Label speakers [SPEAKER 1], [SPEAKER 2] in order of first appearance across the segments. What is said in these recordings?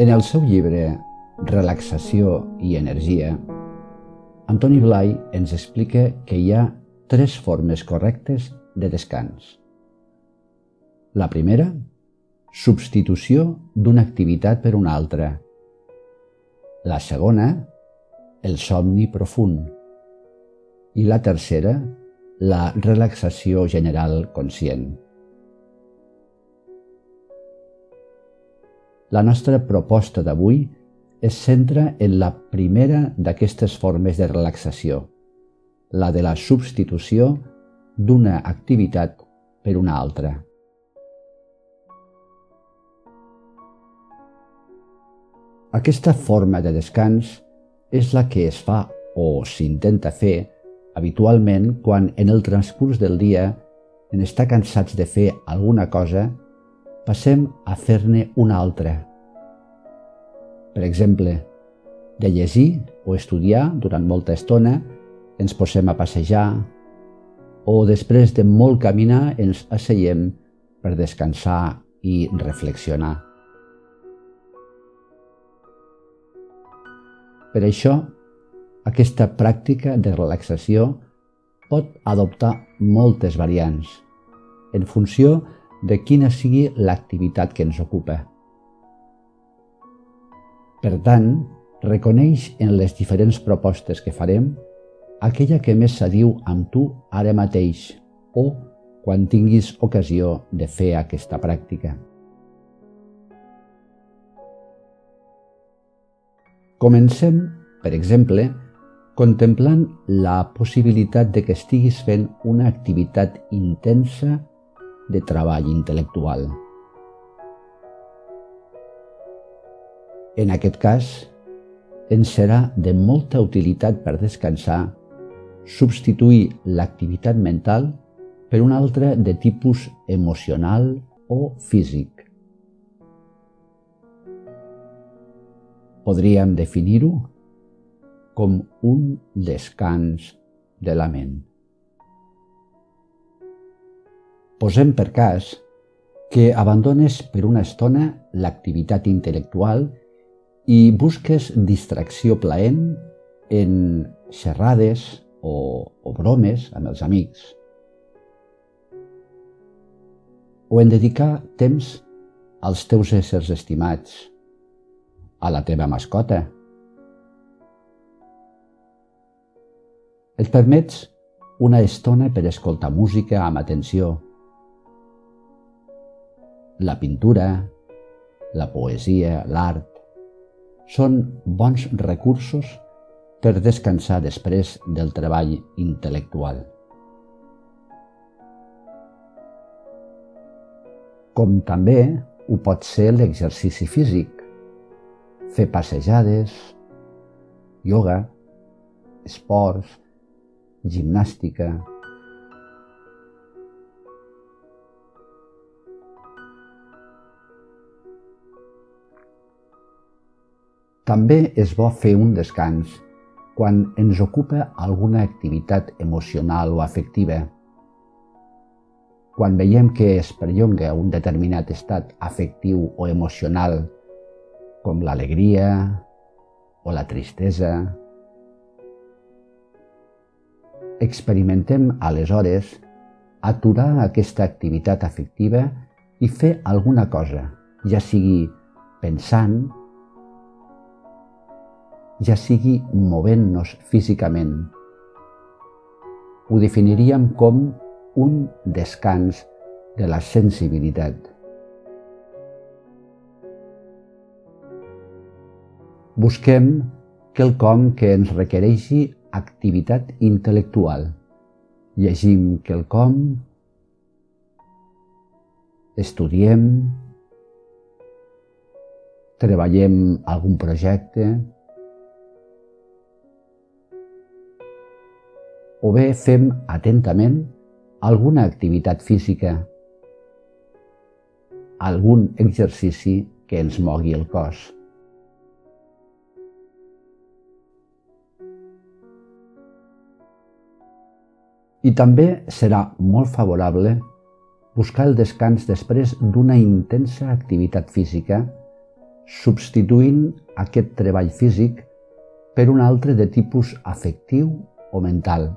[SPEAKER 1] En el seu llibre Relaxació i energia, Antoni Blai ens explica que hi ha tres formes correctes de descans. La primera, substitució d'una activitat per una altra. La segona, el somni profund. I la tercera, la relaxació general conscient. La nostra proposta d'avui es centra en la primera d'aquestes formes de relaxació, la de la substitució d'una activitat per una altra. Aquesta forma de descans és la que es fa o s'intenta fer habitualment quan en el transcurs del dia, en estar cansats de fer alguna cosa, passem a fer-ne una altra. Per exemple, de llegir o estudiar durant molta estona, ens posem a passejar o després de molt caminar ens asseiem per descansar i reflexionar. Per això, aquesta pràctica de relaxació pot adoptar moltes variants en funció de quina sigui l'activitat que ens ocupa. Per tant, reconeix en les diferents propostes que farem aquella que més s'adiu amb tu ara mateix o quan tinguis ocasió de fer aquesta pràctica. Comencem, per exemple, contemplant la possibilitat de que estiguis fent una activitat intensa de treball intel·lectual. En aquest cas, ens serà de molta utilitat per descansar substituir l'activitat mental per una altra de tipus emocional o físic. Podríem definir-ho com un descans de la ment. Posem per cas que abandones per una estona l'activitat intel·lectual i busques distracció plaent en xerrades o, o bromes amb els amics. O en dedicar temps als teus éssers estimats, a la teva mascota. Et permets una estona per escoltar música amb atenció, la pintura, la poesia, l'art, són bons recursos per descansar després del treball intel·lectual. Com també ho pot ser l'exercici físic, fer passejades, yoga, esports, gimnàstica, També és bo fer un descans quan ens ocupa alguna activitat emocional o afectiva. Quan veiem que es perllonga un determinat estat afectiu o emocional, com l'alegria o la tristesa, experimentem aleshores aturar aquesta activitat afectiva i fer alguna cosa, ja sigui pensant ja sigui movent-nos físicament. Ho definiríem com un descans de la sensibilitat. Busquem quelcom que ens requereixi activitat intel·lectual. Llegim quelcom, estudiem, treballem algun projecte, o bé fem atentament alguna activitat física, algun exercici que ens mogui el cos. I també serà molt favorable buscar el descans després d'una intensa activitat física, substituint aquest treball físic per un altre de tipus afectiu o mental.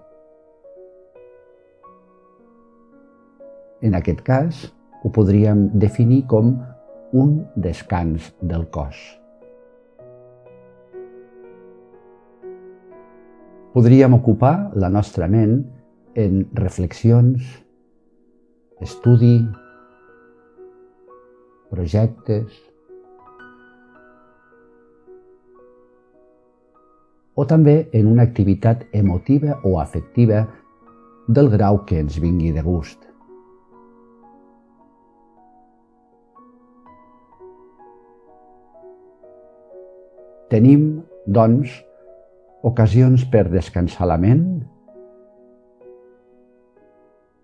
[SPEAKER 1] En aquest cas, ho podríem definir com un descans del cos. Podríem ocupar la nostra ment en reflexions, estudi, projectes, o també en una activitat emotiva o afectiva del grau que ens vingui de gust. Tenim, doncs, ocasions per descansar la ment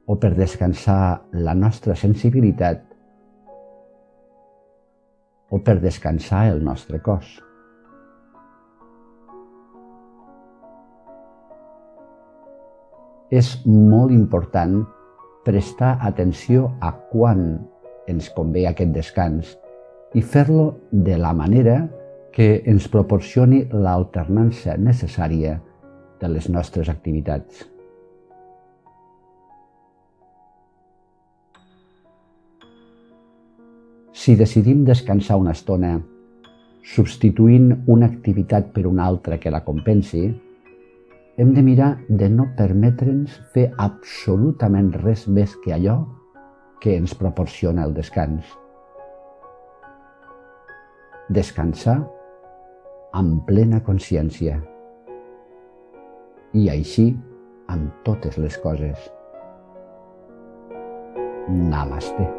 [SPEAKER 1] o per descansar la nostra sensibilitat o per descansar el nostre cos. És molt important prestar atenció a quan ens convé aquest descans i fer-lo de la manera que ens proporcioni l'alternança necessària de les nostres activitats. Si decidim descansar una estona, substituint una activitat per una altra que la compensi, hem de mirar de no permetre'ns fer absolutament res més que allò que ens proporciona el descans. Descansar amb plena consciència i així amb totes les coses. Namaste.